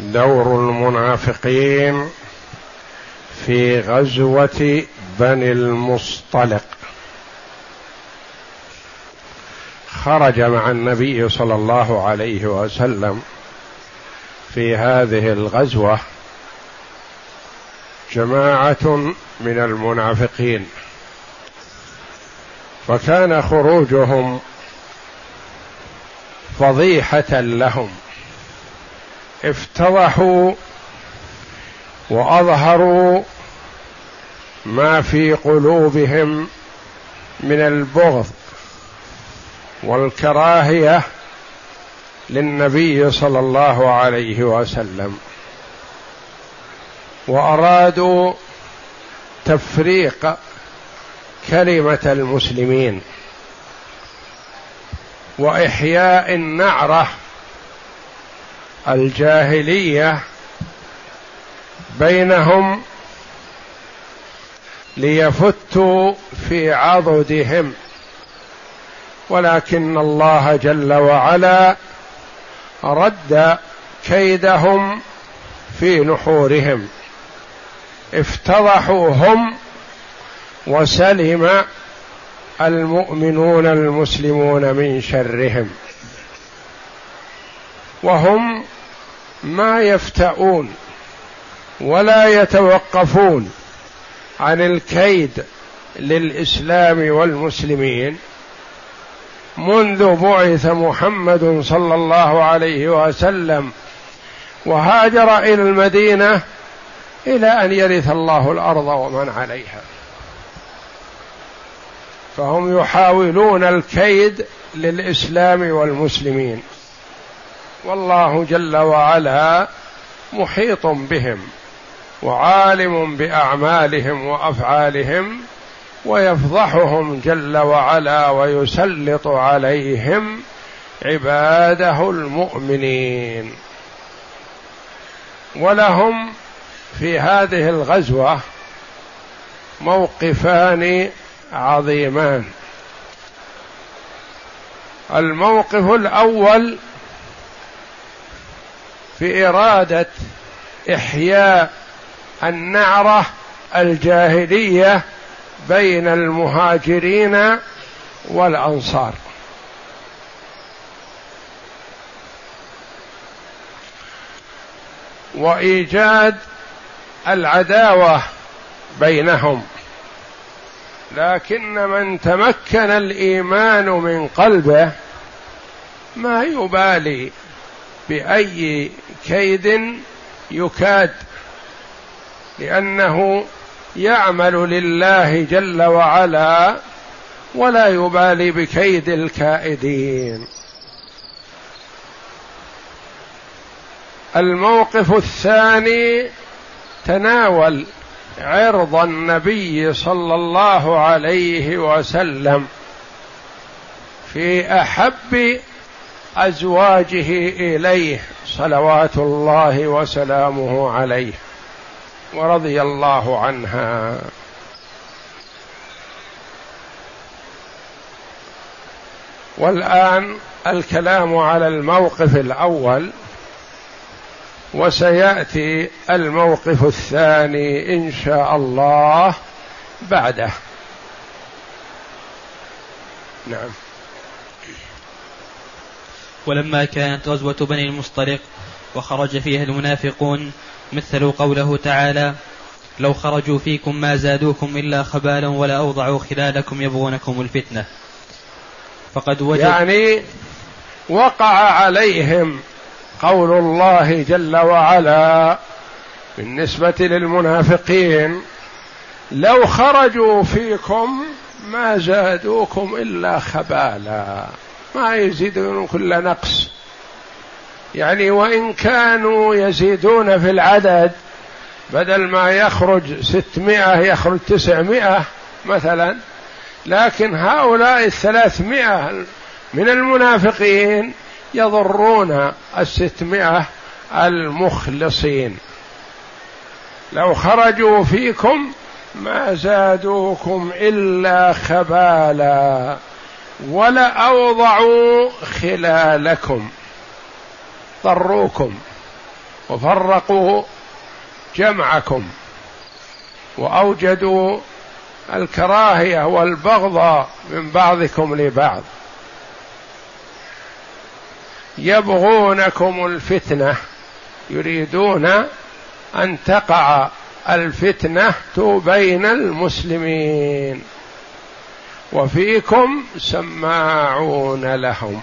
دور المنافقين في غزوة بني المصطلق. خرج مع النبي صلى الله عليه وسلم في هذه الغزوة جماعة من المنافقين. فكان خروجهم فضيحة لهم. افتضحوا وأظهروا ما في قلوبهم من البغض والكراهية للنبي صلى الله عليه وسلم وأرادوا تفريق كلمة المسلمين وإحياء النعرة الجاهلية بينهم ليفتوا في عضدهم. ولكن الله جل وعلا رد كيدهم في نحورهم. افتضحوا هم وسلم المؤمنون المسلمون من شرهم. وهم ما يفتؤون ولا يتوقفون عن الكيد للإسلام والمسلمين منذ بعث محمد صلى الله عليه وسلم وهاجر إلى المدينة إلى أن يرث الله الأرض ومن عليها. فهم يحاولون الكيد للإسلام والمسلمين. والله جل وعلا محيط بهم وعالم بأعمالهم وأفعالهم ويفضحهم جل وعلا ويسلط عليهم عباده المؤمنين. ولهم في هذه الغزوة موقفان عظيمان. الموقف الأول في إرادة إحياء النعرة الجاهلية بين المهاجرين والأنصار. وإيجاد العداوة بينهم. لكن من تمكن الإيمان من قلبه ما يبالي بأي كيد يكاد لأنه يعمل لله جل وعلا ولا يبالي بكيد الكائدين. الموقف الثاني تناول عرض النبي صلى الله عليه وسلم في أحب أزواجه إليه صلوات الله وسلامه عليه ورضي الله عنها. والآن الكلام على الموقف الأول وسيأتي الموقف الثاني إن شاء الله بعده. نعم. ولما كانت غزوة بني المصطلق وخرج فيها المنافقون مثل قوله تعالى لو خرجوا فيكم ما زادوكم إلا خبالا ولا أوضعوا خلالكم يبغونكم الفتنة فقد وجد يعني وقع عليهم قول الله جل وعلا بالنسبة للمنافقين لو خرجوا فيكم ما زادوكم إلا خبالا ما يزيدون كل نقص. يعني وإن كانوا يزيدون في العدد بدل ما يخرج ستمائة يخرج تسعمائة مثلا لكن هؤلاء الثلاثمائة من المنافقين يضرون الستمائة المخلصين. لو خرجوا فيكم ما زادوكم إلا خبالا. ولاوضعوا خلالكم ضروكم وفرقوا جمعكم وأوجدوا الكراهية والبغض من بعضكم لبعض. يبغونكم الفتنة يريدون أن تقع الفتنة بين المسلمين. وفيكم سماعون لهم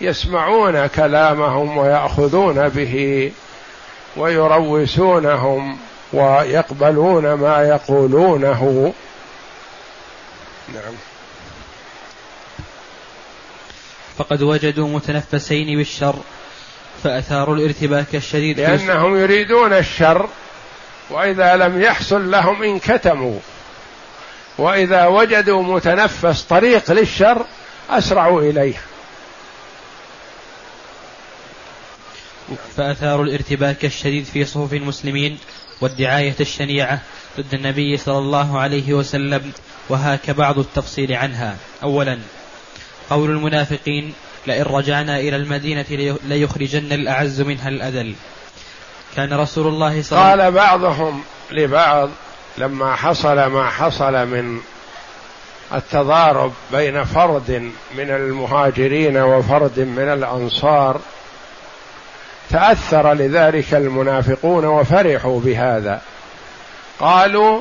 يسمعون كلامهم ويأخذون به ويروسونهم ويقبلون ما يقولونه. نعم. فقد وجدوا متنفسين بالشر فأثاروا الارتباك الشديد لأنهم يريدون الشر وإذا لم يحصل لهم انكتموا وإذا وجدوا متنفس طريق للشر أسرعوا إليه. فأثاروا الارتباك الشديد في صفوف المسلمين والدعاية الشنيعة ضد النبي صلى الله عليه وسلم وهاك بعض التفصيل عنها. أولا قول المنافقين لئن رجعنا إلى المدينة ليخرجن الأعز منها الأذل. كان رسول الله صلى الله عليه وسلم قال بعضهم لبعض لما حصل ما حصل من التضارب بين فرد من المهاجرين وفرد من الأنصار تأثر لذلك المنافقون وفرحوا بهذا. قالوا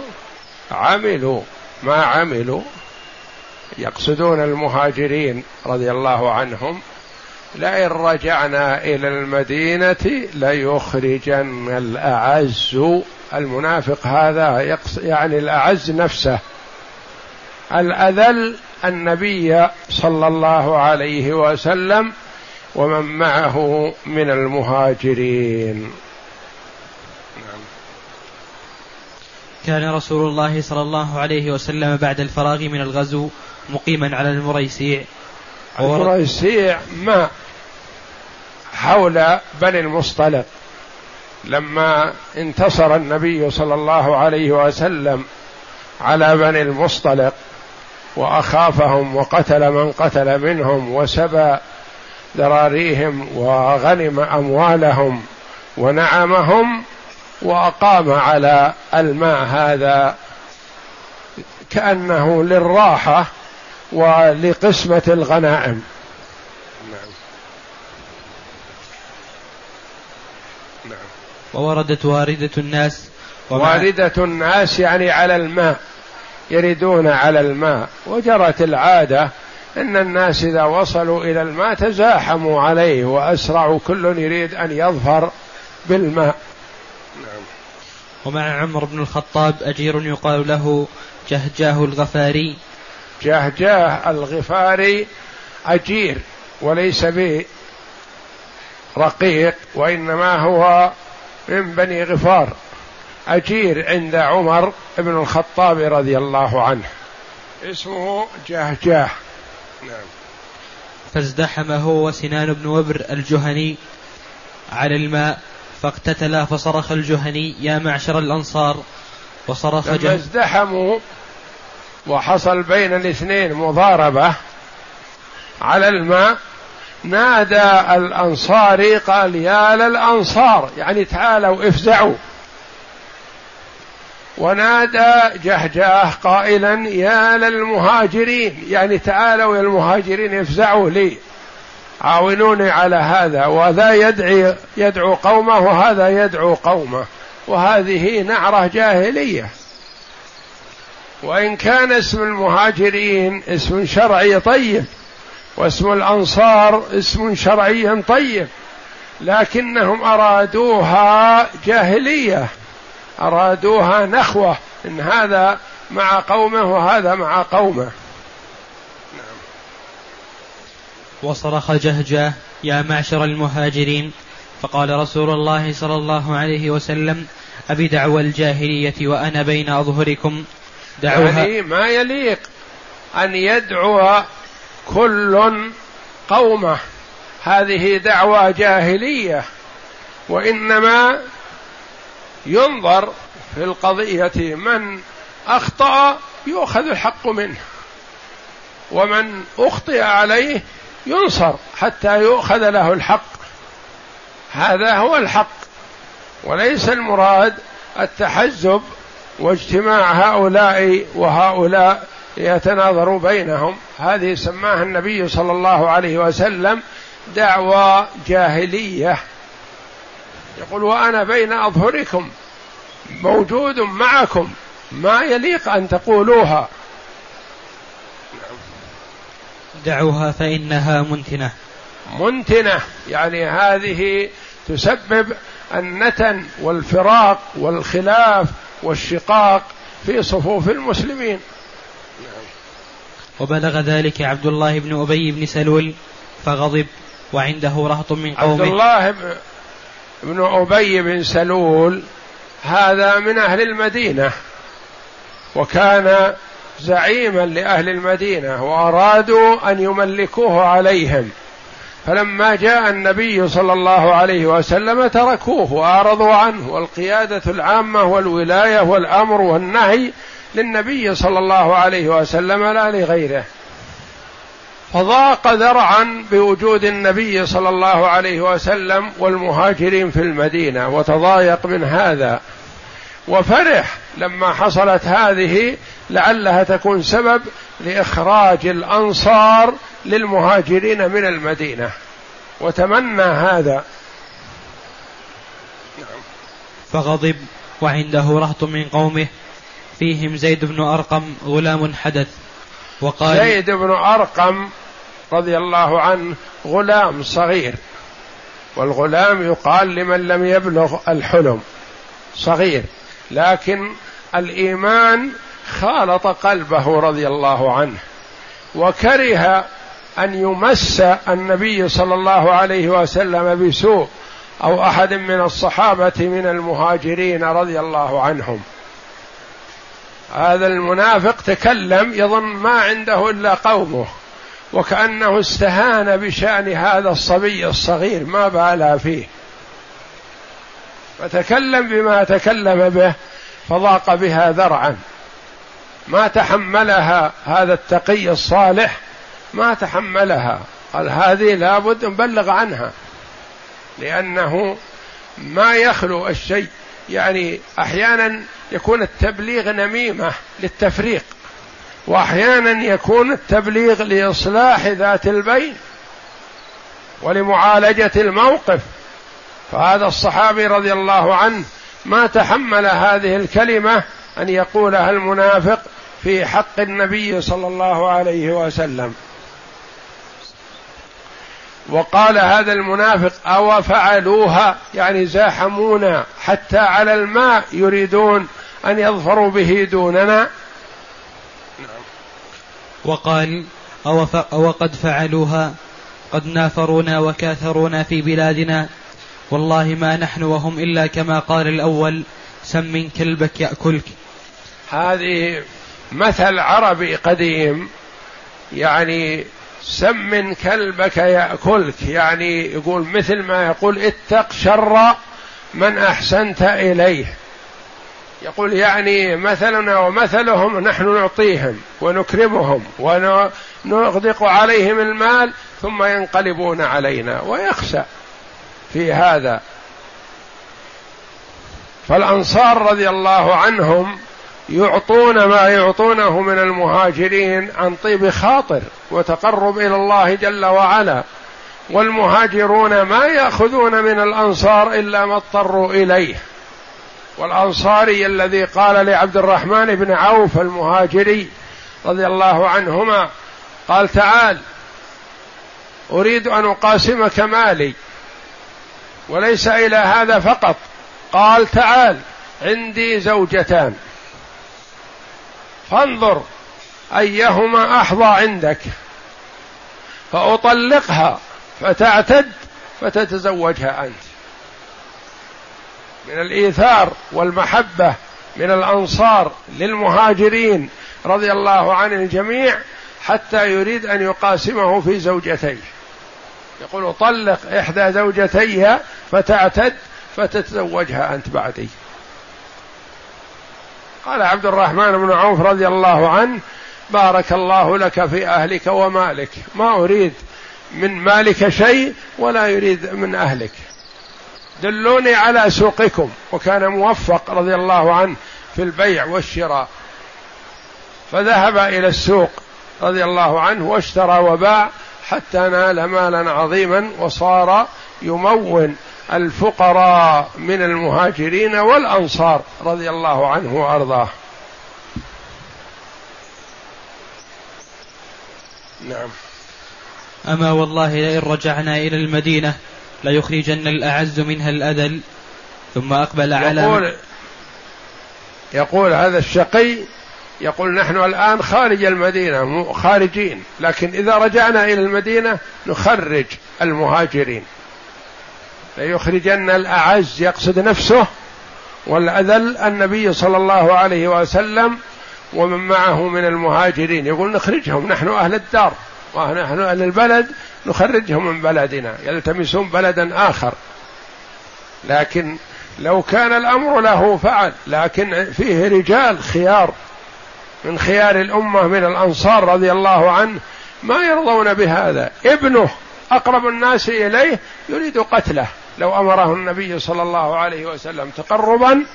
عملوا ما عملوا. يقصدون المهاجرين رضي الله عنهم لئن رجعنا إلى المدينة ليخرجن الأعز المنافق هذا يعني الأعز نفسه. الأذل النبي صلى الله عليه وسلم ومن معه من المهاجرين. كان رسول الله صلى الله عليه وسلم بعد الفراغ من الغزو مقيما على المريسيع. المريسيع ما حول بني المصطلق. لما انتصر النبي صلى الله عليه وسلم على بني المصطلق وأخافهم وقتل من قتل منهم وسبى ذراريهم وغنم أموالهم ونعمهم وأقام على الماء هذا كأنه للراحة ولقسمة الغنائم نعم نعم ووردت واردة الناس واردة الناس يعني على الماء يردون على الماء. وجرت العادة إن الناس إذا وصلوا إلى الماء تزاحموا عليه وأسرعوا كل يريد أن يظفر بالماء. نعم. ومع عمر بن الخطاب أجير يقال له جهجاه الغفاري. جهجاه الغفاري أجير وليس برقيق وإنما هو من بني غفار أجير عند عمر بن الخطاب رضي الله عنه اسمه جهجاه. نعم. فازدحم هو وسنان بن وبر الجهني على الماء فاقتتلا فصرخ الجهني يا معشر الأنصار. وصرخ لما ازدحموا وحصل بين الاثنين مضاربة على الماء نادى الأنصاري قال يا للأنصار يعني تعالوا افزعوا. ونادى جهجاه قائلا يا للمهاجرين يعني تعالوا يا المهاجرين افزعوا لي. عاونوني على هذا وذا يدعي يدعو قومه وهذا يدعو قومه. وهذه نعرة جاهلية. وإن كان اسم المهاجرين اسم شرعي طيب واسم الأنصار اسم شرعي طيب لكنهم أرادوها جاهلية أرادوها نخوة إن هذا مع قومه وهذا مع قومه. نعم. وصرخ جهجاه يا معشر المهاجرين! فقال رسول الله صلى الله عليه وسلم أبدعوى الجاهلية وأنا بين أظهركم. دعوها يعني ما يليق أن يدعو كل قومة. هذه دعوى جاهلية وإنما ينظر في القضية من أخطأ يؤخذ الحق منه ومن أخطئ عليه ينصر حتى يؤخذ له الحق. هذا هو الحق وليس المراد التحزب واجتماع هؤلاء وهؤلاء. ليتناظروا بينهم. هذه سماها النبي صلى الله عليه وسلم دعوى جاهلية. يقول وأنا بين أظهركم موجود معكم ما يليق أن تقولوها. دعوها فإنها منتنة. منتنة. يعني هذه تسبب النتن والفراق والخلاف والشقاق في صفوف المسلمين. وبلغ ذلك عبد الله بن أبي بن سلول فغضب وعنده رهط من قومه. عبد الله بن أبي بن سلول هذا من أهل المدينة وكان زعيما لأهل المدينة وأرادوا أن يملكوه عليهم. فلما جاء النبي صلى الله عليه وسلم تركوه وأعرضوا عنه والقيادة العامة والولاية والأمر والنهي للنبي صلى الله عليه وسلم لا لغيره. فضاق ذرعا بوجود النبي صلى الله عليه وسلم والمهاجرين في المدينة وتضايق من هذا. وفرح لما حصلت هذه لعلها تكون سبب لإخراج الأنصار للمهاجرين من المدينة. وتمنى هذا. فغضب وعنده رهط من قومه. فيهم زيد بن أرقم غلام حدث وقال زيد بن أرقم رضي الله عنه غلام صغير والغلام يقال لمن لم يبلغ الحلم صغير لكن الإيمان خالط قلبه رضي الله عنه وكره أن يمس النبي صلى الله عليه وسلم بسوء أو أحد من الصحابة من المهاجرين رضي الله عنهم. هذا المنافق تكلم يظن ما عنده إلا قومه وكأنه استهان بشأن هذا الصبي الصغير ما بالى فيه. فتكلم بما تكلم به فضاق بها ذرعا. ما تحملها هذا التقي الصالح ما تحملها. قال هذه لابد نبلغ عنها لأنه ما يخلو الشيء. يعني أحيانا يكون التبليغ نميمة للتفريق وأحيانا يكون التبليغ لإصلاح ذات البين ولمعالجة الموقف. فهذا الصحابي رضي الله عنه ما تحمل هذه الكلمة أن يقولها المنافق في حق النبي صلى الله عليه وسلم. وقال هذا المنافق أو فعلوها يعني زاحمونا حتى على الماء يريدون أن يظفروا به دوننا. وقال أو, ف... أو قد فعلوها قد نافرونا وكاثرونا في بلادنا. والله ما نحن وهم إلا كما قال الأول سم كلبك يأكلك. هذه مثل عربي قديم يعني سمن كلبك يأكلك. يعني يقول مثل ما يقول اتق شر من أحسنت إليه. يقول يعني مثلنا ومثلهم نحن نعطيهم ونكرمهم ونغدق عليهم المال ثم ينقلبون علينا ويخشى في هذا. فالأنصار رضي الله عنهم يعطون ما يعطونه من المهاجرين عن طيب خاطر وتقرب إلى الله جل وعلا. والمهاجرون ما يأخذون من الأنصار إلا ما اضطروا إليه. والأنصاري الذي قال لعبد الرحمن بن عوف المهاجري رضي الله عنهما قال تعال أريد أن أقاسمك مالي وليس إلى هذا فقط. قال تعال عندي زوجتان. فانظر أيهما أحظى عندك. فأطلقها فتعتد فتتزوجها أنت. من الإيثار والمحبة من الأنصار للمهاجرين رضي الله عن الجميع حتى يريد أن يقاسمه في زوجتيه. يقول طلق إحدى زوجتيها فتعتد فتتزوجها أنت بعدي. قال عبد الرحمن بن عوف رضي الله عنه بارك الله لك في أهلك ومالك. ما أريد من مالك شيء ولا يريد من أهلك. دلوني على سوقكم. وكان موفق رضي الله عنه في البيع والشراء. فذهب إلى السوق رضي الله عنه واشترى وباع حتى نال مالا عظيما وصار يمون. الفقراء من المهاجرين والأنصار رضي الله عنه وأرضاه. نعم. أما والله لئن رجعنا إلى المدينة ليخرجن الأعز منها الأذل ثم أقبل على يقول يقول هذا الشقي يقول نحن الآن خارج المدينة خارجين لكن إذا رجعنا إلى المدينة نخرج المهاجرين. ليخرجن الأعز يقصد نفسه والأذل النبي صلى الله عليه وسلم ومن معه من المهاجرين. يقول نخرجهم نحن أهل الدار ونحن أهل البلد نخرجهم من بلدنا يلتمسون بلدا آخر. لكن لو كان الأمر له فعل لكن فيه رجال خيار من خيار الأمة من الأنصار رضي الله عنه ما يرضون بهذا. ابنه أقرب الناس إليه يريد قتله. لو أمره النبي صلى الله عليه وسلم تقربا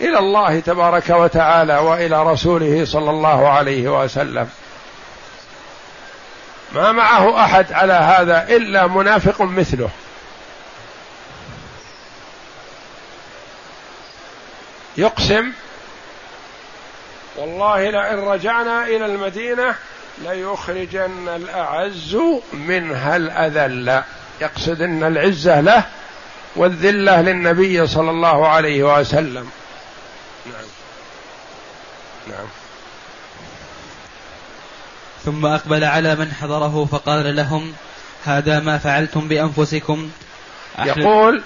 إلى الله تبارك وتعالى وإلى رسوله صلى الله عليه وسلم. ما معه أحد على هذا إلا منافق مثله. يقسم والله لئن رجعنا إلى المدينة ليخرجن الأعز منها الأذل. يقصد ان العزة له والذلة للنبي صلى الله عليه وسلم. نعم. نعم. ثم أقبل على من حضره فقال لهم هذا ما فعلتم بأنفسكم. يقول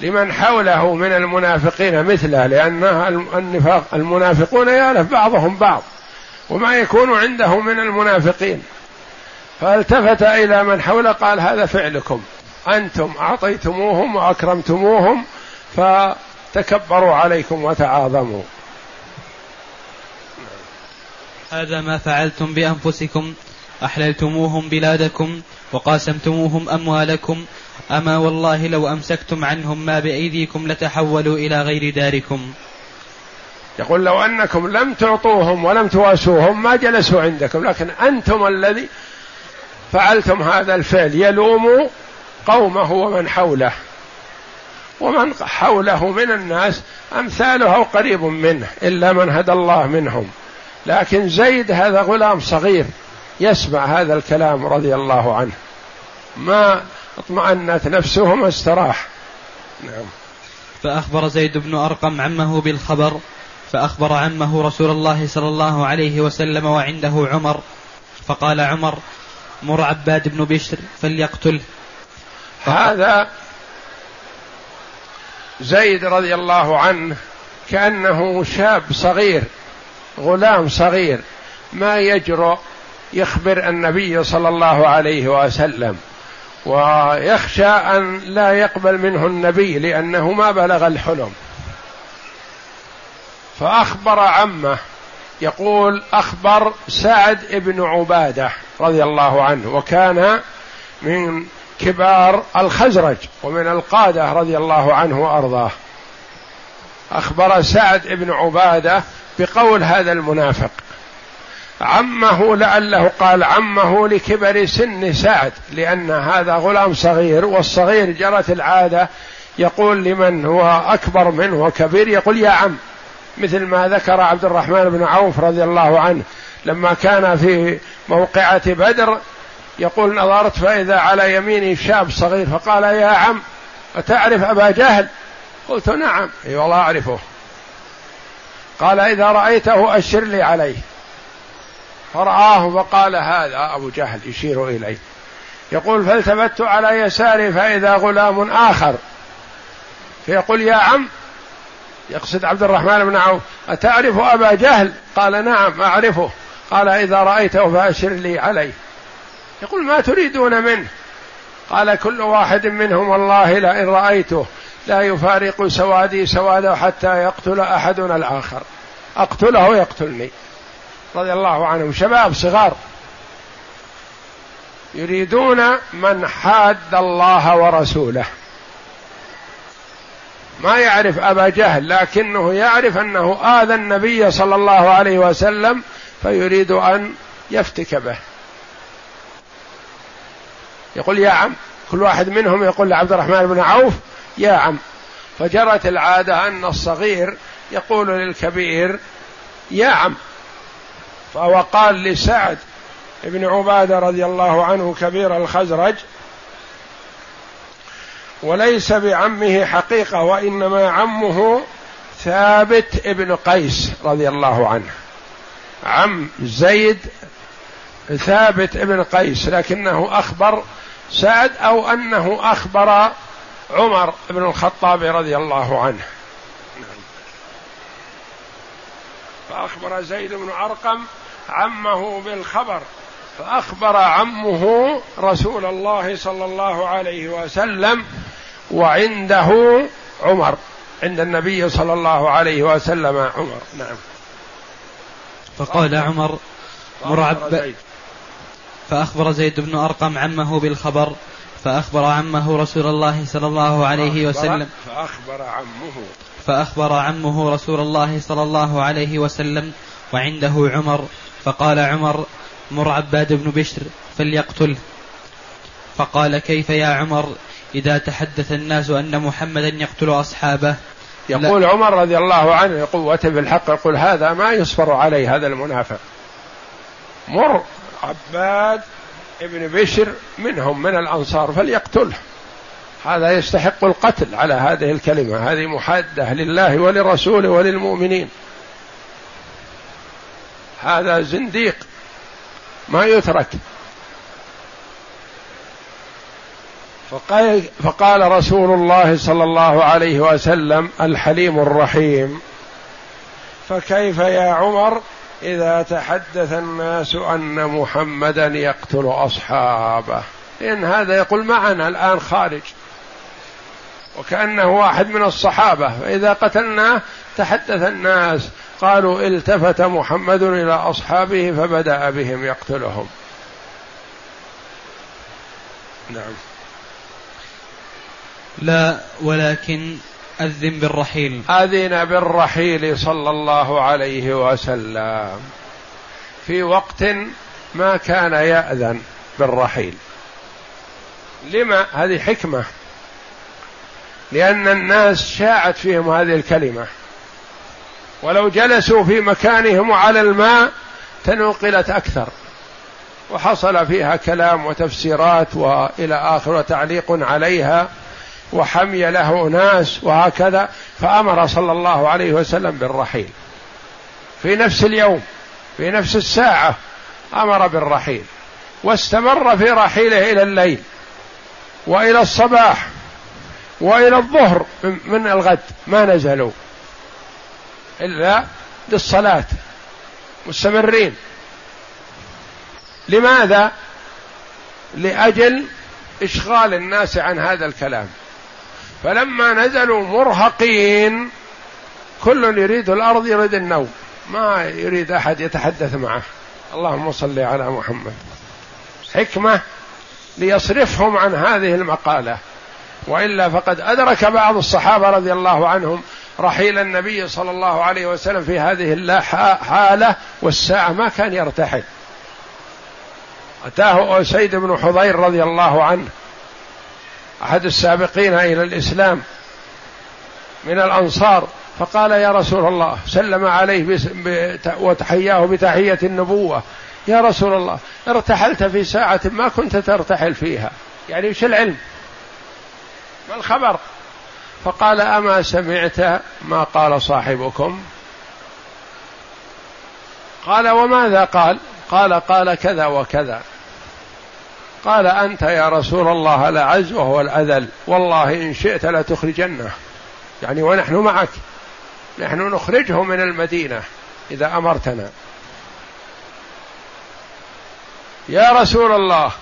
لمن حوله من المنافقين مثله لأن النفاق المنافقون يألف بعضهم بعض وما يكون عنده من المنافقين. فالتفت إلى من حوله قال هذا فعلكم. أنتم أعطيتموهم وأكرمتموهم فتكبروا عليكم وتعاظموا. هذا ما فعلتم بأنفسكم أحللتموهم بلادكم وقاسمتموهم أموالكم أما والله لو أمسكتم عنهم ما بأيديكم لتحولوا إلى غير داركم. يقول لو أنكم لم تعطوهم ولم تواسوهم ما جلسوا عندكم لكن أنتم الذي فعلتم هذا الفعل. يلوموا قومه ومن حوله. ومن حوله من الناس أمثاله أو قريب منه إلا من هدى الله منهم. لكن زيد هذا غلام صغير يسمع هذا الكلام رضي الله عنه. ما اطمأنت نفسه ما استراح. نعم. فأخبر زيد بن أرقم عمه بالخبر فأخبر عمه رسول الله صلى الله عليه وسلم وعنده عمر فقال عمر مر عباد بن بشر فليقتله. هذا زيد رضي الله عنه كأنه شاب صغير غلام صغير ما يجرؤ يخبر النبي صلى الله عليه وسلم ويخشى أن لا يقبل منه النبي لأنه ما بلغ الحلم. فأخبر عمه يقول أخبر سعد بن عبادة رضي الله عنه وكان من كبار الخزرج ومن القادة رضي الله عنه وأرضاه. أخبر سعد بن عبادة بقول هذا المنافق عمه لعله قال عمه لكبر سن سعد لأن هذا غلام صغير والصغير جرت العادة يقول لمن هو أكبر منه وكبير يقول يا عم مثل ما ذكر عبد الرحمن بن عوف رضي الله عنه لما كان في موقعة بدر يقول نظرت فإذا على يميني شاب صغير فقال يا عم أتعرف أبا جهل؟ قلت نعم. أي والله أعرفه. قال إذا رأيته أشر لي عليه. فرآه فقال هذا أبو جهل يشير إليه. يقول فالتفت على يساري فإذا غلام آخر. فيقول يا عم يقصد عبد الرحمن بن عوف أتعرف أبا جهل؟ قال نعم أعرفه. قال إذا رأيته فأشر لي عليه. يقول ما تريدون منه. قال كل واحد منهم والله لئن رأيته لا يفارق سوادي سواده حتى يقتل أحدنا الآخر. أقتله يقتلني. رضي الله عنهم شباب صغار. يريدون من حاد الله ورسوله. ما يعرف أبا جهل لكنه يعرف أنه آذى النبي صلى الله عليه وسلم فيريد أن يفتك به. يقول يا عم كل واحد منهم يقول لعبد الرحمن بن عوف يا عم. فجرت العادة أن الصغير يقول للكبير يا عم. فهو قال لسعد بن عبادة رضي الله عنه كبير الخزرج وليس بعمه حقيقة وإنما عمه ثابت ابن قيس رضي الله عنه. عم زيد ثابت ابن قيس لكنه أخبر سعد أو أنه أخبر عمر بن الخطاب رضي الله عنه. فأخبر زيد بن أرقم عمه بالخبر فأخبر عمه رسول الله صلى الله عليه وسلم وعنده عمر عند النبي صلى الله عليه وسلم عمر. نعم. فقال عمر مرعب فأخبر زيد بن أرقم عمه بالخبر فأخبر عمه رسول الله صلى الله عليه وسلم. فأخبر عمه. فأخبر عمه رسول الله صلى الله عليه وسلم وعنده عمر فقال عمر مر عباد بن بشر فليقتله. فقال كيف يا عمر؟ إذا تحدث الناس أن محمدا يقتل أصحابه. يقول عمر رضي الله عنه قوة بالحق؟ يقول هذا ما يصبر عليه هذا المنافق. مر. عباد ابن بشر منهم من الأنصار فليقتله. هذا يستحق القتل على هذه الكلمة. هذه محادة لله ولرسوله وللمؤمنين. هذا زنديق ما يترك. فقال, فقال رسول الله صلى الله عليه وسلم الحليم الرحيم فكيف يا عمر إذا تحدث الناس أن محمدا يقتل أصحابه. لأن هذا يقول معنا الآن خارج. وكأنه واحد من الصحابة. فإذا قتلناه تحدث الناس قالوا التفت محمد إلى أصحابه فبدأ بهم يقتلهم. نعم. لا ولكن أذن بالرحيل. أذن بالرحيل صلى الله عليه وسلم. في وقت ما كان يأذن بالرحيل. لما؟ هذه حكمة. لأن الناس شاعت فيهم هذه الكلمة. ولو جلسوا في مكانهم على الماء تنقلت أكثر. وحصل فيها كلام وتفسيرات وإلى آخر وتعليق عليها. وحمي له ناس وهكذا فأمر صلى الله عليه وسلم بالرحيل. في نفس اليوم في نفس الساعة أمر بالرحيل واستمر في رحيله إلى الليل وإلى الصباح وإلى الظهر من الغد ما نزلوا إلا للصلاة مستمرين. لماذا؟ لأجل إشغال الناس عن هذا الكلام. فلما نزلوا مرهقين كل يريد الأرض يريد النوم. ما يريد أحد يتحدث معه. اللهم صل على محمد. حكمة ليصرفهم عن هذه المقالة. وإلا فقد أدرك بعض الصحابة رضي الله عنهم رحيل النبي صلى الله عليه وسلم في هذه الحالة والساعة ما كان يرتحل. أتاه أسيد بن حضير رضي الله عنه. أحد السابقين إلى الإسلام من الأنصار فقال يا رسول الله سلم عليه وتحياه بتحية النبوة. يا رسول الله ارتحلت في ساعة ما كنت ترتحل فيها. يعني وش العلم؟ ما الخبر؟ فقال أما سمعت ما قال صاحبكم؟ قال وماذا قال؟ قال قال كذا وكذا. قال أنت يا رسول الله الأعز وهو الأذل. والله إن شئت لتخرجنه. يعني ونحن معك. نحن نخرجه من المدينة إذا أمرتنا. يا رسول الله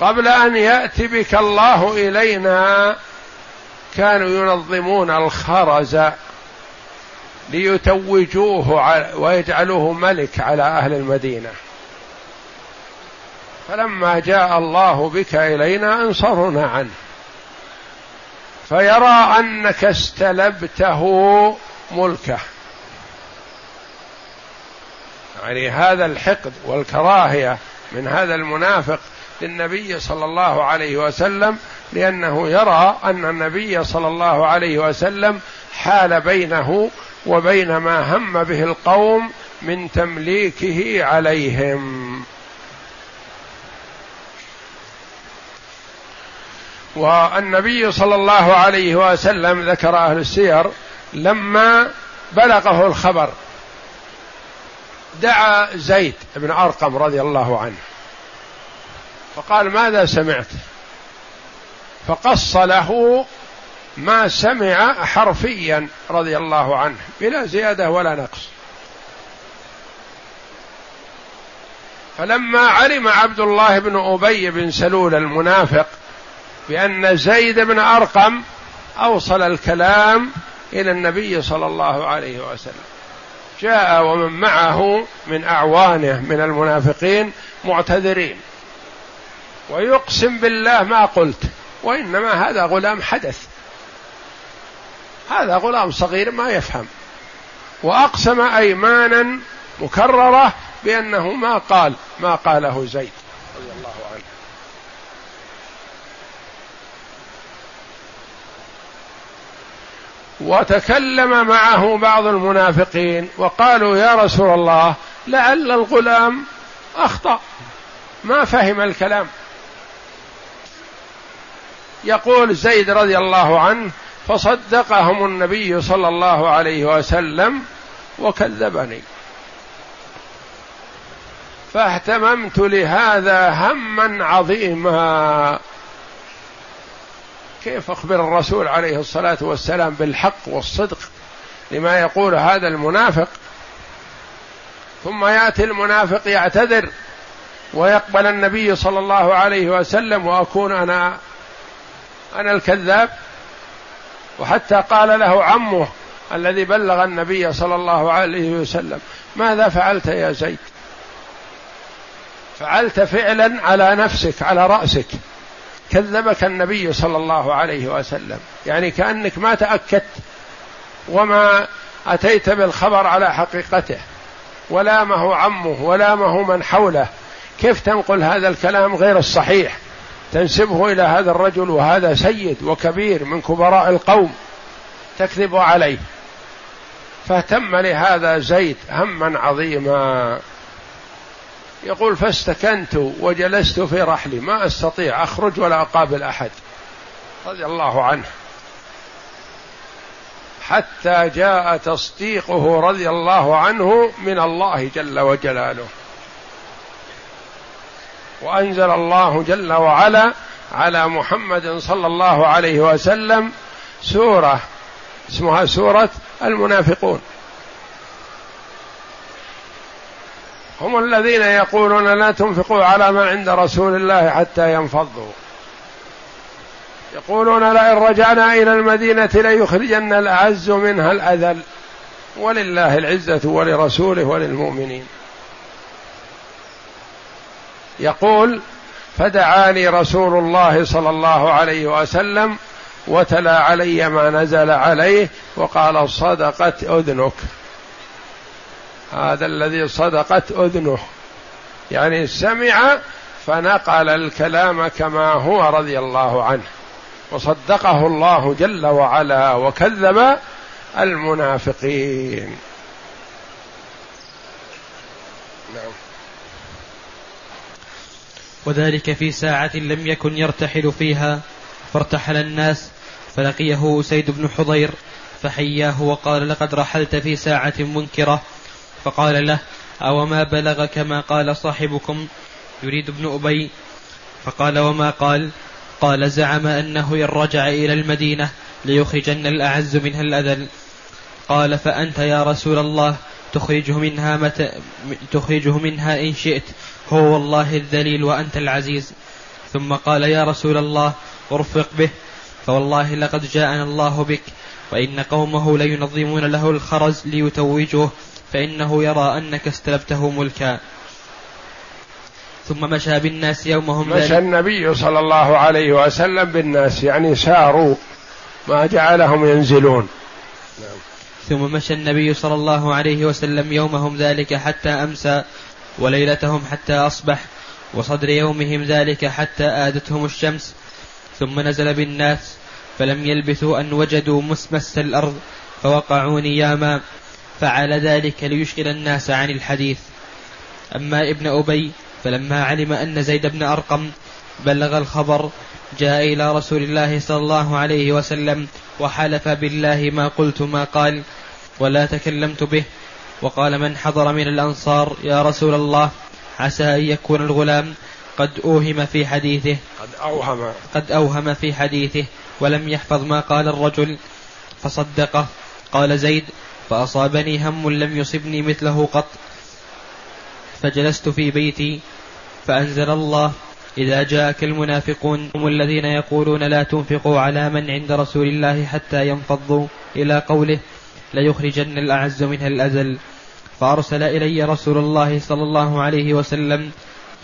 قبل أن يأتي بك الله إلينا كانوا ينظمون الخرز ليتوجوه ويجعلوه ملك على أهل المدينة. فلما جاء الله بك إلينا أنصرنا عنه. فيرى أنك استلبته ملكه. يعني هذا الحقد والكراهية من هذا المنافق للنبي صلى الله عليه وسلم لأنه يرى أن النبي صلى الله عليه وسلم حال بينه وبين ما هم به القوم من تمليكه عليهم. والنبي صلى الله عليه وسلم ذكر أهل السير لما بلغه الخبر. دعا زيد بن أرقم رضي الله عنه. فقال ماذا سمعت؟ فقص له ما سمع حرفيا رضي الله عنه بلا زيادة ولا نقص. فلما علم عبد الله بن أبي بن سلول المنافق بأن زيد بن أرقم أوصل الكلام إلى النبي صلى الله عليه وسلم. جاء ومن معه من أعوانه من المنافقين معتذرين. ويقسم بالله ما قلت وإنما هذا غلام حدث. هذا غلام صغير ما يفهم. وأقسم أيمانا مكررة بأنه ما قال ما قاله زيد. رضي الله عنه وتكلم معه بعض المنافقين وقالوا يا رسول الله لعل الغلام أخطأ. ما فهم الكلام. يقول زيد رضي الله عنه فصدقهم النبي صلى الله عليه وسلم وكذبني. فاهتممت لهذا هما عظيما. كيف أخبر الرسول عليه الصلاة والسلام بالحق والصدق لما يقول هذا المنافق؟ ثم يأتي المنافق يعتذر ويقبل النبي صلى الله عليه وسلم وأكون أنا أنا الكذاب؟ وحتى قال له عمه الذي بلغ النبي صلى الله عليه وسلم ماذا فعلت يا زيد؟ فعلت فعلا على نفسك على رأسك. كذبك النبي صلى الله عليه وسلم. يعني كأنك ما تأكدت وما أتيت بالخبر على حقيقته. ولامه عمه ولامه من حوله. كيف تنقل هذا الكلام غير الصحيح؟ تنسبه إلى هذا الرجل وهذا سيد وكبير من كبراء القوم. تكذب عليه. فاهتم لهذا زيد هما عظيما. يقول فاستكنت وجلست في رحلي ما أستطيع أخرج ولا أقابل أحد. رضي الله عنه. حتى جاء تصديقه رضي الله عنه من الله جل وجلاله. وأنزل الله جل وعلا على محمد صلى الله عليه وسلم سورة اسمها سورة المنافقون. هم الذين يقولون لا تنفقوا على من عند رسول الله حتى ينفضوا. يقولون لئن رجعنا إلى المدينة ليخرجن الأعز منها الأذل. ولله العزة ولرسوله وللمؤمنين. يقول فدعاني رسول الله صلى الله عليه وسلم وتلا علي ما نزل عليه وقال صدقت أذنك. هذا الذي صدقت أذنه. يعني سمع فنقل الكلام كما هو رضي الله عنه. وصدقه الله جل وعلا وكذب المنافقين. نعم. وذلك في ساعة لم يكن يرتحل فيها. فارتحل الناس فلقيه أسيد بن حضير فحياه وقال لقد رحلت في ساعة منكرة. فقال له أو ما بلغك ما قال صاحبكم؟ يريد ابن أبي. فقال وما قال؟ قال زعم أنه إن رجع إلى المدينة ليخرجن الأعز منها الأذل. قال فأنت يا رسول الله تخرجه منها متى؟ تخرجه منها إن شئت. هو والله الذليل وأنت العزيز. ثم قال يا رسول الله ارفق به. فوالله لقد جاءنا الله بك. وإن قومه لينظمون له الخرز ليتوجوه. فإنه يرى أنك استلبته ملكا. ثم مشى بالناس يومهم مشى النبي صلى الله عليه وسلم بالناس يعني ساروا ما جعلهم ينزلون. نعم. ثم مشى النبي صلى الله عليه وسلم يومهم ذلك حتى أمسى وليلتهم حتى أصبح وصدر يومهم ذلك حتى آدتهم الشمس. ثم نزل بالناس فلم يلبثوا أن وجدوا مسمس الأرض فوقعوا نياما فعل ذلك ليشغل الناس عن الحديث. أما ابن أبي فلما علم أن زيد بن أرقم بلغ الخبر جاء إلى رسول الله صلى الله عليه وسلم وحلف بالله ما قلت ما قال ولا تكلمت به. وقال من حضر من الأنصار يا رسول الله عسى أن يكون الغلام قد أوهم في حديثه. قد أوهم. قد أوهم في حديثه ولم يحفظ ما قال الرجل فصدقه. قال زيد فأصابني هم لم يصبني مثله قط. فجلست في بيتي فأنزل الله إذا جاءك المنافقون هم الذين يقولون لا تنفقوا على من عند رسول الله حتى ينفضوا. إلى قوله ليخرجن الأعز منها الأزل. فأرسل إلي رسول الله صلى الله عليه وسلم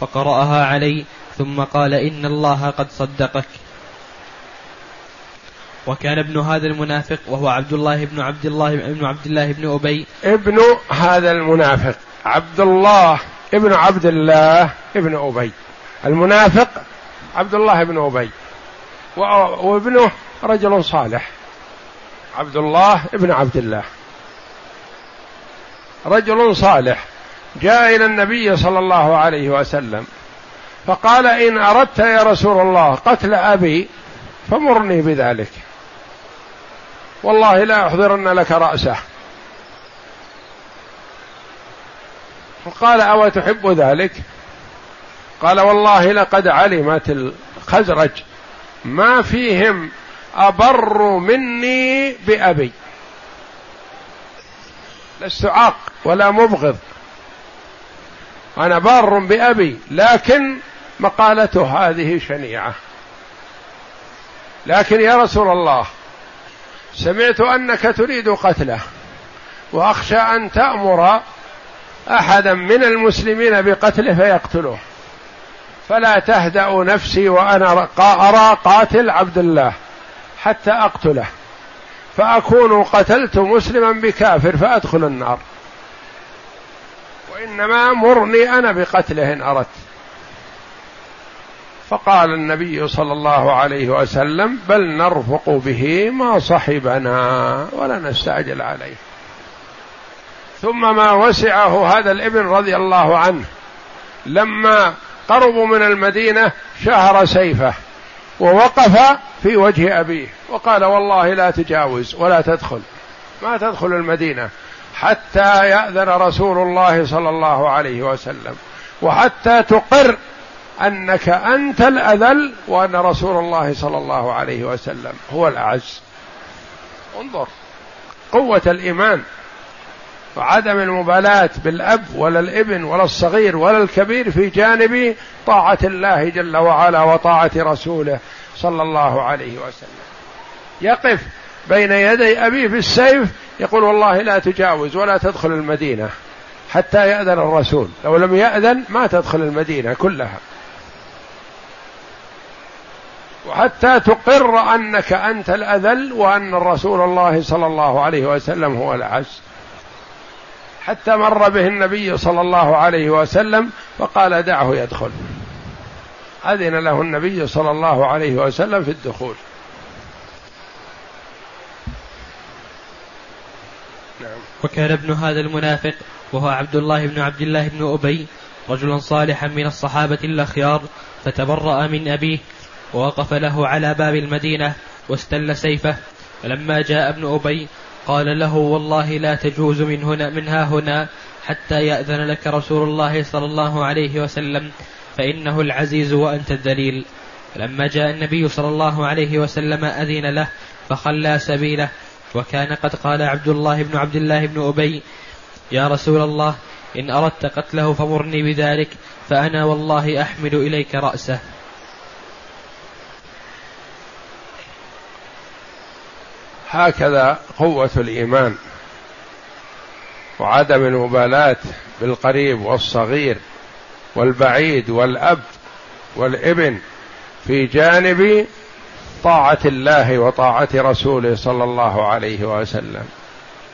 فقرأها علي ثم قال إن الله قد صدقك. وكان ابن هذا المنافق وهو عبد الله بن عبد الله بن عبد الله بن أبي. ابن هذا المنافق عبد الله ابن عبد الله ابن أبي. المنافق عبد الله بن أبي. وابنه رجل صالح عبد الله ابن عبد الله. رجل صالح. جاء إلى النبي صلى الله عليه وسلم فقال إن أردت يا رسول الله قتل أبي فمرني بذلك. والله لا احضرن لك رأسه. فقال أو تحب ذلك؟ قال والله لقد علمت الخزرج ما فيهم أبر مني بأبي. لست عاق ولا مبغض. أنا بار بأبي لكن مقالته هذه شنيعة. لكن يا رسول الله سمعت أنك تريد قتله وأخشى أن تأمر أحدا من المسلمين بقتله فيقتله فلا تهدأ نفسي وأنا أرى قاتل عبد الله حتى أقتله. فأكون قتلت مسلما بكافر فأدخل النار. وإنما مرني أنا بقتله إن أردت. فقال النبي صلى الله عليه وسلم بل نرفق به ما صحبنا ولا نستعجل عليه. ثم ما وسعه هذا الابن رضي الله عنه. لما قربوا من المدينة شهر سيفه ووقف في وجه أبيه وقال والله لا تجاوز ولا تدخل. ما تدخل المدينة حتى يأذن رسول الله صلى الله عليه وسلم وحتى تقر أنك أنت الأذل وأن رسول الله صلى الله عليه وسلم هو الأعز. انظر قوة الإيمان وعدم المبالاة بالأب ولا الابن ولا الصغير ولا الكبير في جانب طاعة الله جل وعلا وطاعة رسوله صلى الله عليه وسلم. يقف بين يدي أبيه بالسيف يقول والله لا تجاوز ولا تدخل المدينة حتى يأذن الرسول. لو لم يأذن ما تدخل المدينة كلها. وحتى تقر أنك أنت الأذل وأن الرسول الله صلى الله عليه وسلم هو الأعز. حتى مر به النبي صلى الله عليه وسلم فقال دعه يدخل. أذن له النبي صلى الله عليه وسلم في الدخول. نعم. وكان ابن هذا المنافق وهو عبد الله بن عبد الله بن أبي رجلا صالحا من الصحابة الأخيار فتبرأ من أبيه ووقف له على باب المدينة واستل سيفه. فلما جاء ابن أبي قال له والله لا تجوز من هنا منها هنا حتى يأذن لك رسول الله صلى الله عليه وسلم. فإنه العزيز وأنت الذليل. فلما جاء النبي صلى الله عليه وسلم أذن له فخلى سبيله. وكان قد قال عبد الله بن عبد الله بن أبي يا رسول الله إن أردت قتله فمرني بذلك فأنا والله أحمل إليك رأسه. هكذا قوة الإيمان وعدم المبالاة بالقريب والصغير والبعيد والأب والابن في جانب طاعة الله وطاعة رسوله صلى الله عليه وسلم.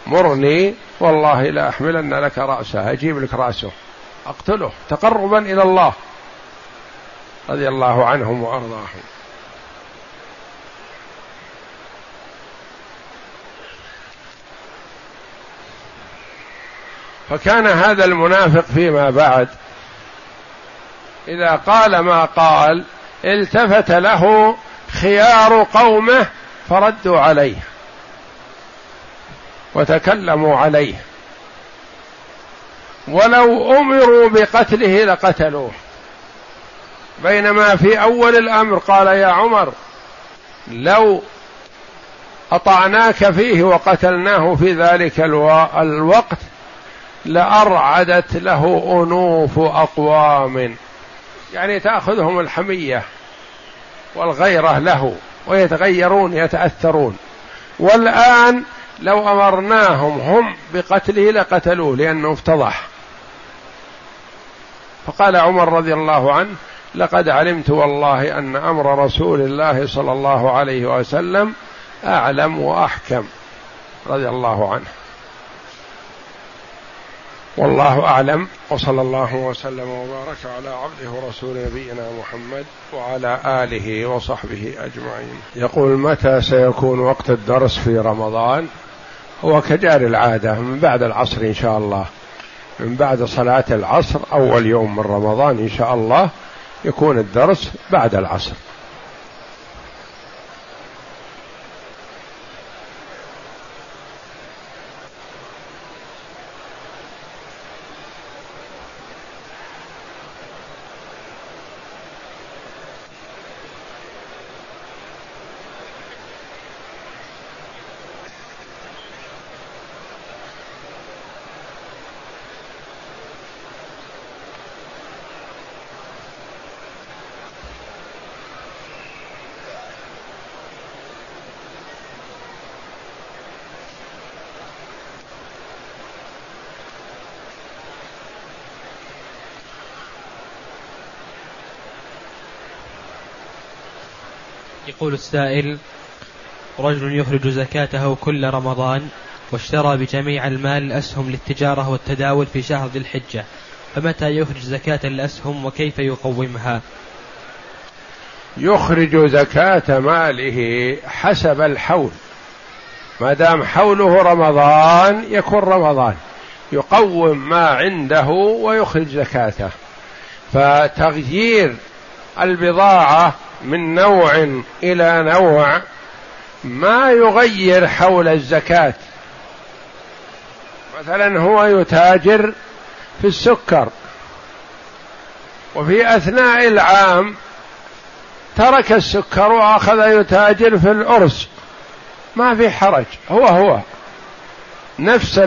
مرني والله لا أحملن لك رأسه أجيب لك رأسه. أقتله تقربا إلى الله رضي الله عنهم وأرضاهم. فكان هذا المنافق فيما بعد إذا قال ما قال التفت له خيار قومه فردوا عليه وتكلموا عليه ولو أمروا بقتله لقتلوه بينما في أول الأمر قال يا عمر لو أطعناك فيه وقتلناه في ذلك الوقت لأرعدت له أنوف أقوام. يعني تأخذهم الحمية والغيرة له ويتغيرون يتأثرون. والآن لو أمرناهم هم بقتله لقتلوه لأنه افتضح. فقال عمر رضي الله عنه لقد علمت والله أن أمر رسول الله صلى الله عليه وسلم أعلم وأحكم رضي الله عنه. والله أعلم وصلى الله وسلم وبارك على عبده ورسول نبينا محمد وعلى آله وصحبه أجمعين. يقول متى سيكون وقت الدرس في رمضان؟ هو كجار العادة من بعد العصر إن شاء الله. من بعد صلاة العصر أول يوم من رمضان إن شاء الله يكون الدرس بعد العصر يقول السائل رجل يخرج زكاته كل رمضان واشترى بجميع المال الأسهم للتجارة والتداول في شهر ذي الحجة. فمتى يخرج زكاة الأسهم وكيف يقومها؟ يخرج زكاة ماله حسب الحول. ما دام حوله رمضان يكون رمضان. يقوم ما عنده ويخرج زكاته. فتغيير البضاعة من نوع إلى نوع ما يغير حول الزكاة. مثلا هو يتاجر في السكر. وفي أثناء العام ترك السكر وأخذ يتاجر في الأرز. ما في حرج. هو هو. نفس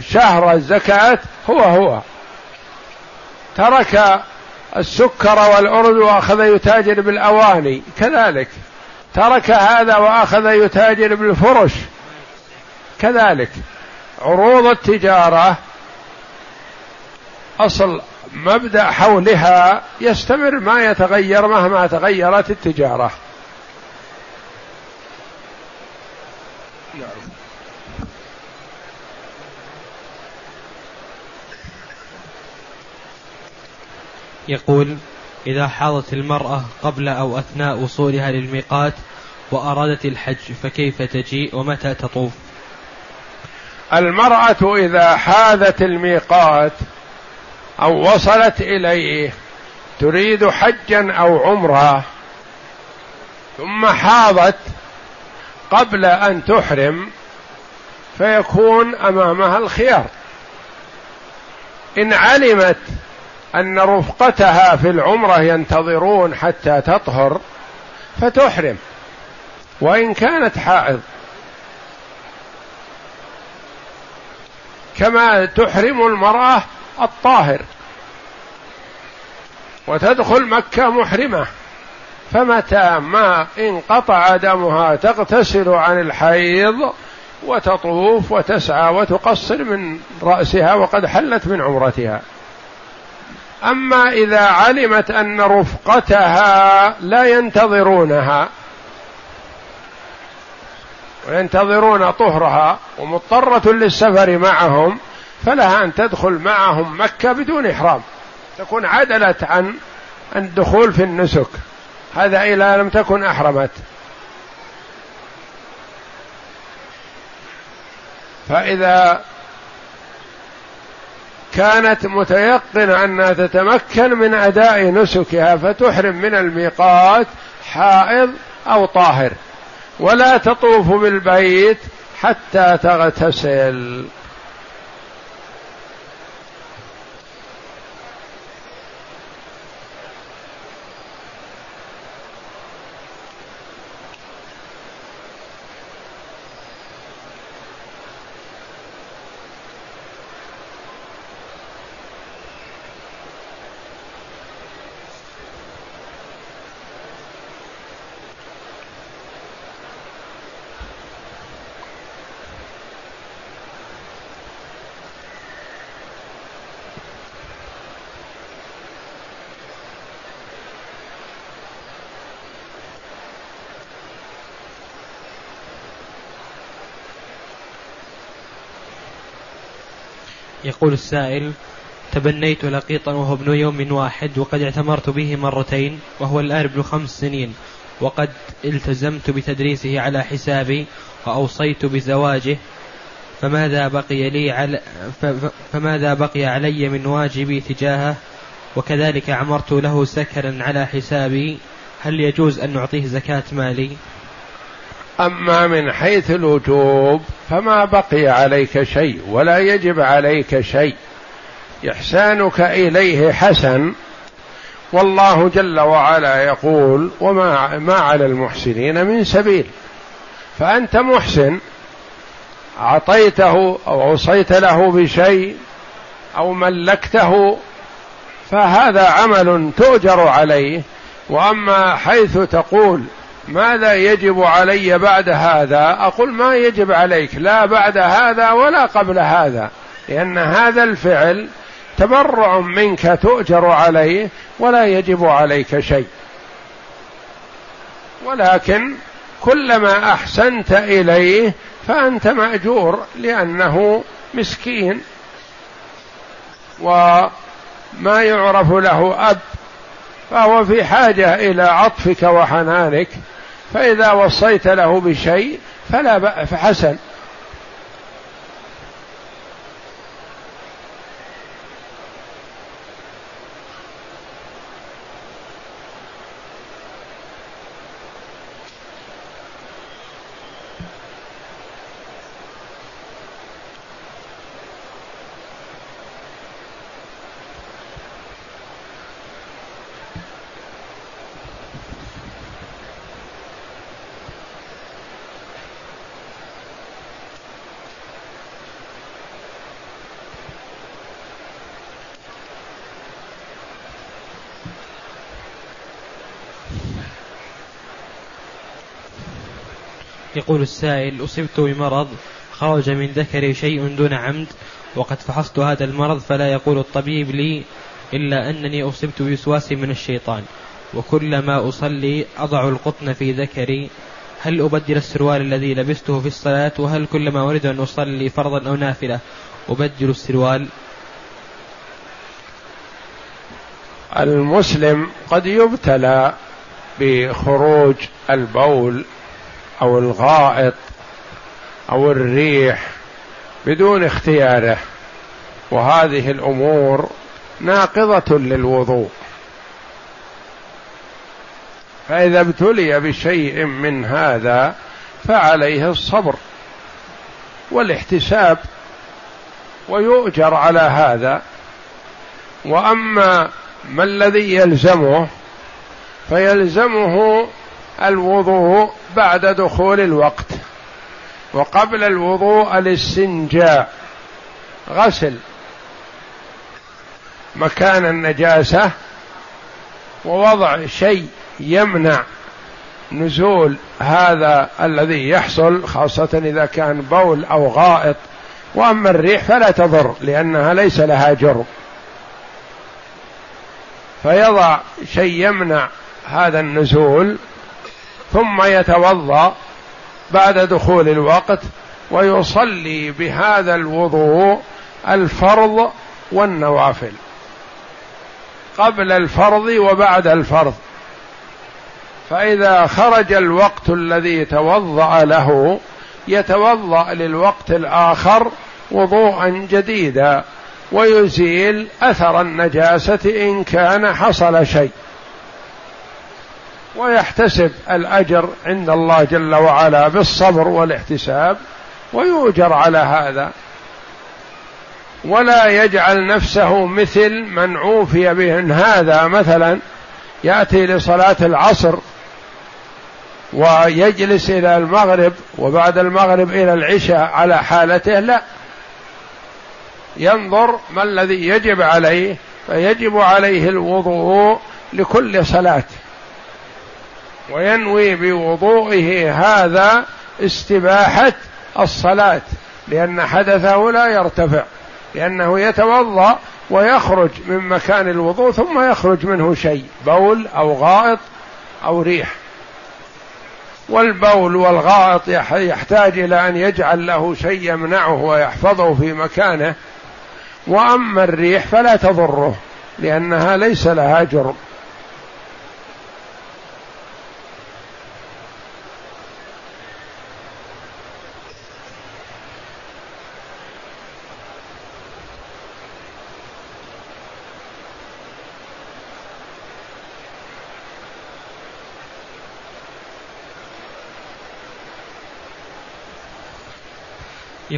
شهر الزكاة هو هو. ترك السكر والأرز وأخذ يتاجر بالأواني. كذلك. ترك هذا وأخذ يتاجر بالفرش. كذلك. عروض التجارة. أصل مبدأ حولها يستمر ما يتغير مهما تغيرت التجارة نعم يقول إذا حاضت المرأة قبل أو أثناء وصولها للميقات وأرادت الحج فكيف تجيء ومتى تطوف؟ المرأة إذا حاذت الميقات أو وصلت إليه تريد حجا أو عمرة ثم حاضت قبل أن تحرم فيكون أمامها الخيار. إن علمت أن رفقتها في العمرة ينتظرون حتى تطهر فتحرم وإن كانت حائض. كما تحرم المرأة الطاهر. وتدخل مكة محرمة. فمتى ما انقطع دمها تغتسل عن الحيض وتطوف وتسعى وتقصر من رأسها وقد حلت من عمرتها. أما إذا علمت أن رفقتها لا ينتظرونها وينتظرون طهرها ومضطرة للسفر معهم فلها أن تدخل معهم مكة بدون إحرام. تكون عدلت عن الدخول في النسك. هذا اذا لم تكن أحرمت. فإذا كانت متيقنة أنها تتمكن من أداء نسكها فتحرم من الميقات حائض أو طاهر ولا تطوف بالبيت حتى تغتسل. يقول السائل تبنيت لقيطا وهو ابن يوم واحد وقد اعتمرت به مرتين وهو الآن ابن خمس سنين وقد التزمت بتدريسه على حسابي وأوصيت بزواجه فماذا بقي لي على فماذا بقي علي من واجبي تجاهه؟ وكذلك عمرت له سكرا على حسابي هل يجوز أن نعطيه زكاة مالي؟ أما من حيث الوجوب فما بقي عليك شيء ولا يجب عليك شيء. إحسانك إليه حسن. والله جل وعلا يقول وما ما على المحسنين من سبيل. فأنت محسن. أعطيته أو أوصيت له بشيء أو ملكته فهذا عمل تؤجر عليه. وأما حيث تقول ماذا يجب علي بعد هذا؟ أقول ما يجب عليك لا بعد هذا ولا قبل هذا لأن هذا الفعل تبرع منك تؤجر عليه ولا يجب عليك شيء. ولكن كلما أحسنت إليه فأنت مأجور لأنه مسكين. وما يعرف له أب فهو في حاجة إلى عطفك وحنانك. فإذا وصيت له بشيء فلا فحسن. يقول السائل أصبت بمرض خرج من ذكري شيء دون عمد وقد فحصت هذا المرض فلا يقول الطبيب لي إلا أنني أصبت بوسواس من الشيطان وكلما أصلي أضع القطن في ذكري. هل أبدل السروال الذي لبسته في الصلاة؟ وهل كلما أريد أن أصلي فرضا أو نافلة أبدل السروال؟ المسلم قد يبتلى بخروج البول أو الغائط أو الريح بدون اختياره. وهذه الأمور ناقضة للوضوء. فإذا ابتلي بشيء من هذا فعليه الصبر والاحتساب ويؤجر على هذا. وأما ما الذي يلزمه فيلزمه الوضوء بعد دخول الوقت وقبل الوضوء الاستنجاء غسل مكان النجاسة ووضع شيء يمنع نزول هذا الذي يحصل خاصة إذا كان بول أو غائط. وأما الريح فلا تضر لأنها ليس لها جرم فيضع شيء يمنع هذا النزول ثم يتوضأ بعد دخول الوقت ويصلي بهذا الوضوء الفرض والنوافل. قبل الفرض وبعد الفرض. فإذا خرج الوقت الذي توضأ له يتوضأ للوقت الآخر وضوءا جديدا ويزيل أثر النجاسة إن كان حصل شيء. ويحتسب الأجر عند الله جل وعلا بالصبر والاحتساب ويؤجر على هذا. ولا يجعل نفسه مثل من عوفي به. هذا مثلا يأتي لصلاة العصر ويجلس إلى المغرب وبعد المغرب إلى العشاء على حالته لا. ينظر ما الذي يجب عليه فيجب عليه الوضوء لكل صلاة. وينوي بوضوئه هذا استباحة الصلاة لأن حدثه لا يرتفع لأنه يتوضأ ويخرج من مكان الوضوء ثم يخرج منه شيء بول أو غائط أو ريح. والبول والغائط يحتاج إلى أن يجعل له شيء يمنعه ويحفظه في مكانه وأما الريح فلا تضره لأنها ليس لها جرم.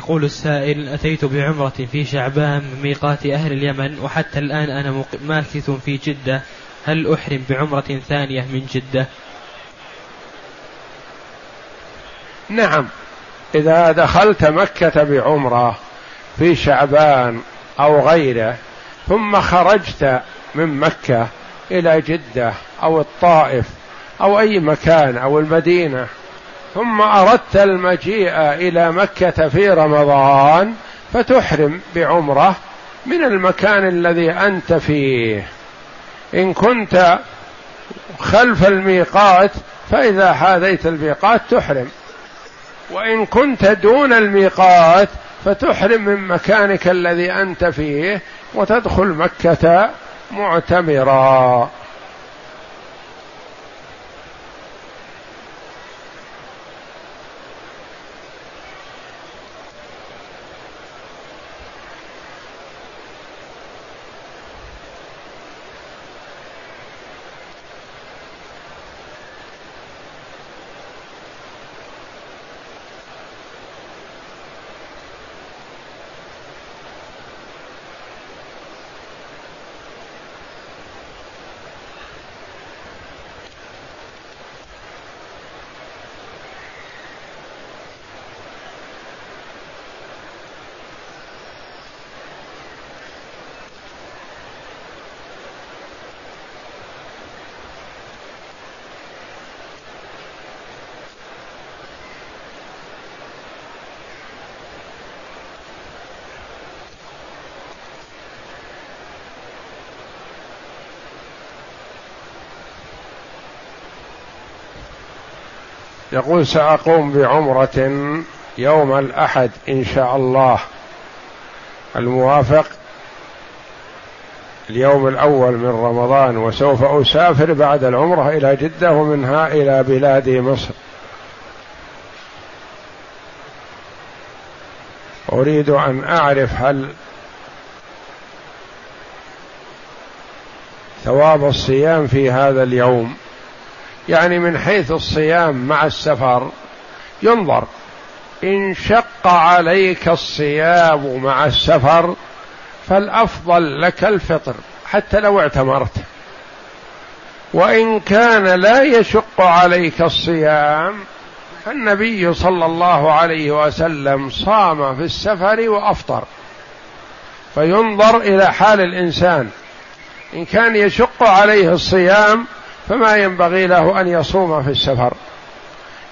يقول السائل أتيت بعمرة في شعبان من ميقات أهل اليمن وحتى الآن أنا ماكث في جدة. هل أحرم بعمرة ثانية من جدة؟ نعم. إذا دخلت مكة بعمرة في شعبان أو غيره ثم خرجت من مكة إلى جدة أو الطائف أو أي مكان أو المدينة ثم أردت المجيء إلى مكة في رمضان فتحرم بعمرة من المكان الذي أنت فيه. إن كنت خلف الميقات فإذا حاذيت الميقات تحرم. وإن كنت دون الميقات فتحرم من مكانك الذي أنت فيه وتدخل مكة معتمرا. يقول سأقوم بعمرة يوم الأحد إن شاء الله. الموافق اليوم الأول من رمضان وسوف أسافر بعد العمرة إلى جدة ومنها إلى بلاد مصر. أريد أن أعرف هل ثواب الصيام في هذا اليوم. يعني من حيث الصيام مع السفر ينظر إن شق عليك الصيام مع السفر فالأفضل لك الفطر حتى لو اعتمرت. وإن كان لا يشق عليك الصيام فالنبي صلى الله عليه وسلم صام في السفر وأفطر. فينظر إلى حال الإنسان إن كان يشق عليه الصيام فما ينبغي له أن يصوم في السفر.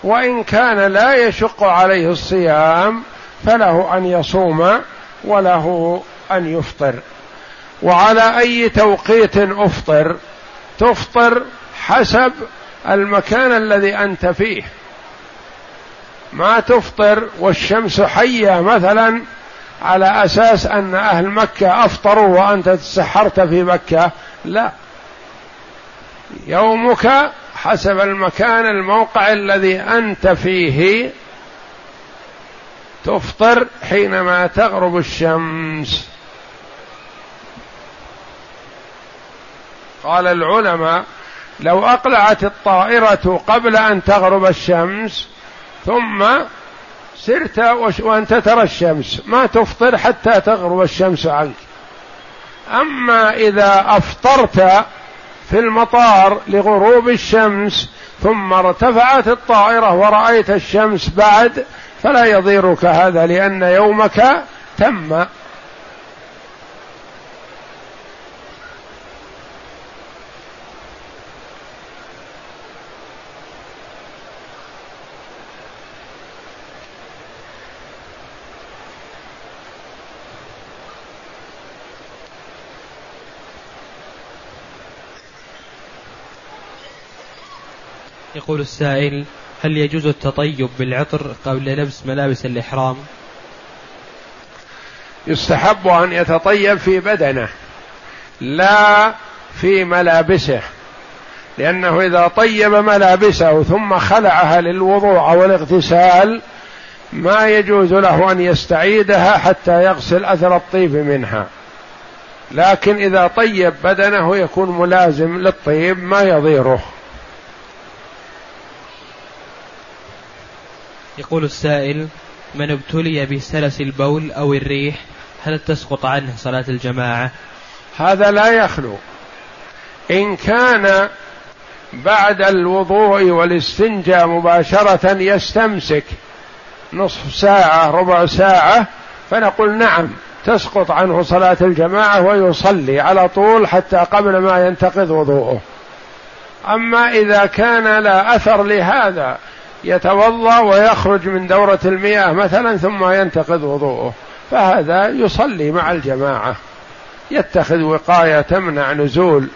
وإن كان لا يشق عليه الصيام فله أن يصوم وله أن يفطر. وعلى أي توقيت أفطر تفطر حسب المكان الذي أنت فيه. ما تفطر والشمس حية مثلا على أساس أن أهل مكة أفطروا وأنت تسحرت في مكة لا. يومك حسب المكان الموقع الذي أنت فيه تفطر حينما تغرب الشمس. قال العلماء لو أقلعت الطائرة قبل أن تغرب الشمس ثم سرت وأنت ترى الشمس ما تفطر حتى تغرب الشمس عنك. أما إذا أفطرت في المطار لغروب الشمس ثم ارتفعت الطائرة ورأيت الشمس بعد فلا يضيرك هذا لأن يومك تم. يقول السائل هل يجوز التطيب بالعطر قبل لبس ملابس الإحرام؟ يستحب أن يتطيب في بدنه لا في ملابسه لأنه إذا طيب ملابسه ثم خلعها للوضوء أو الاغتسال ما يجوز له أن يستعيدها حتى يغسل أثر الطيب منها. لكن إذا طيب بدنه يكون ملازم للطيب ما يضيره. يقول السائل من ابتلي بسلس البول أو الريح هل تسقط عنه صلاة الجماعة؟ هذا لا يخلو. إن كان بعد الوضوء والاستنجاء مباشرة يستمسك نصف ساعة ربع ساعة فنقول نعم تسقط عنه صلاة الجماعة ويصلي على طول حتى قبل ما ينتقض وضوءه. أما إذا كان لا أثر لهذا يتوضأ ويخرج من دورة المياه مثلا ثم ينتقض وضوءه. فهذا يصلي مع الجماعة. يتخذ وقاية تمنع نزول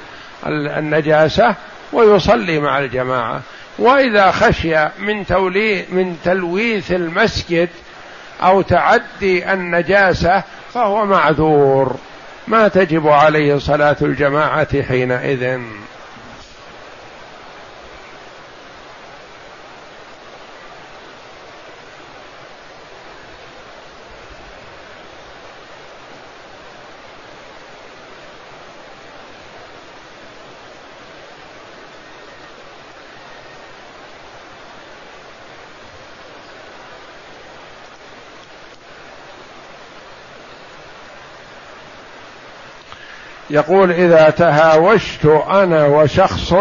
النجاسة ويصلي مع الجماعة. وإذا خشي من تولي من تلويث المسجد أو تعدي النجاسة فهو معذور. ما تجب عليه صلاة الجماعة حينئذ. يقول إذا تهاوشت أنا وشخص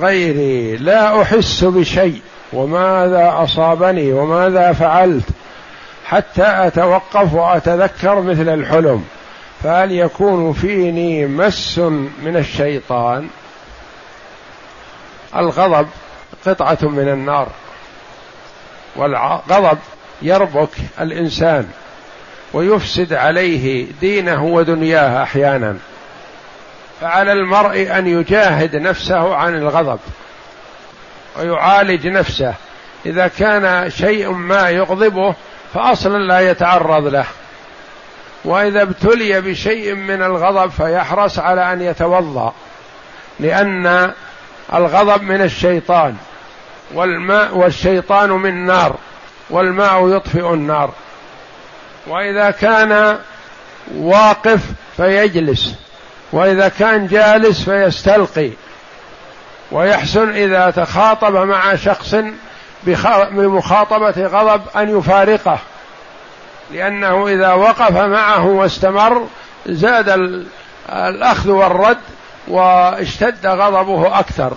غيري لا أحس بشيء وماذا أصابني وماذا فعلت حتى أتوقف وأتذكر مثل الحلم فهل يكون فيني مس من الشيطان؟ الغضب قطعة من النار والغضب يربك الإنسان. ويفسد عليه دينه ودنياه أحيانا. فعلى المرء أن يجاهد نفسه عن الغضب ويعالج نفسه. إذا كان شيء ما يغضبه فاصلا لا يتعرض له. وإذا ابتلي بشيء من الغضب فيحرص على أن يتوضأ لأن الغضب من الشيطان والماء والشيطان من نار والماء يطفئ النار. وإذا كان واقف فيجلس وإذا كان جالس فيستلقي ويحسن إذا تخاطب مع شخص بمخاطبة غضب أن يفارقه. لأنه إذا وقف معه واستمر زاد الأخذ والرد واشتد غضبه أكثر.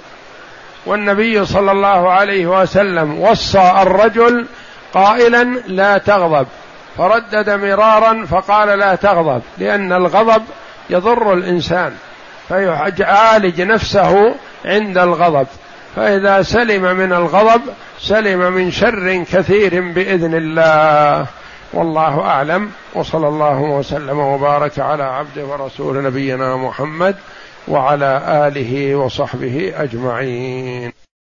والنبي صلى الله عليه وسلم وصى الرجل قائلا لا تغضب. فردد مرارا فقال لا تغضب لأن الغضب يضر الإنسان فيعالج نفسه عند الغضب. فإذا سلم من الغضب سلم من شر كثير بإذن الله. والله أعلم وصلى الله وسلم وبارك على عبده ورسول نبينا محمد وعلى آله وصحبه أجمعين.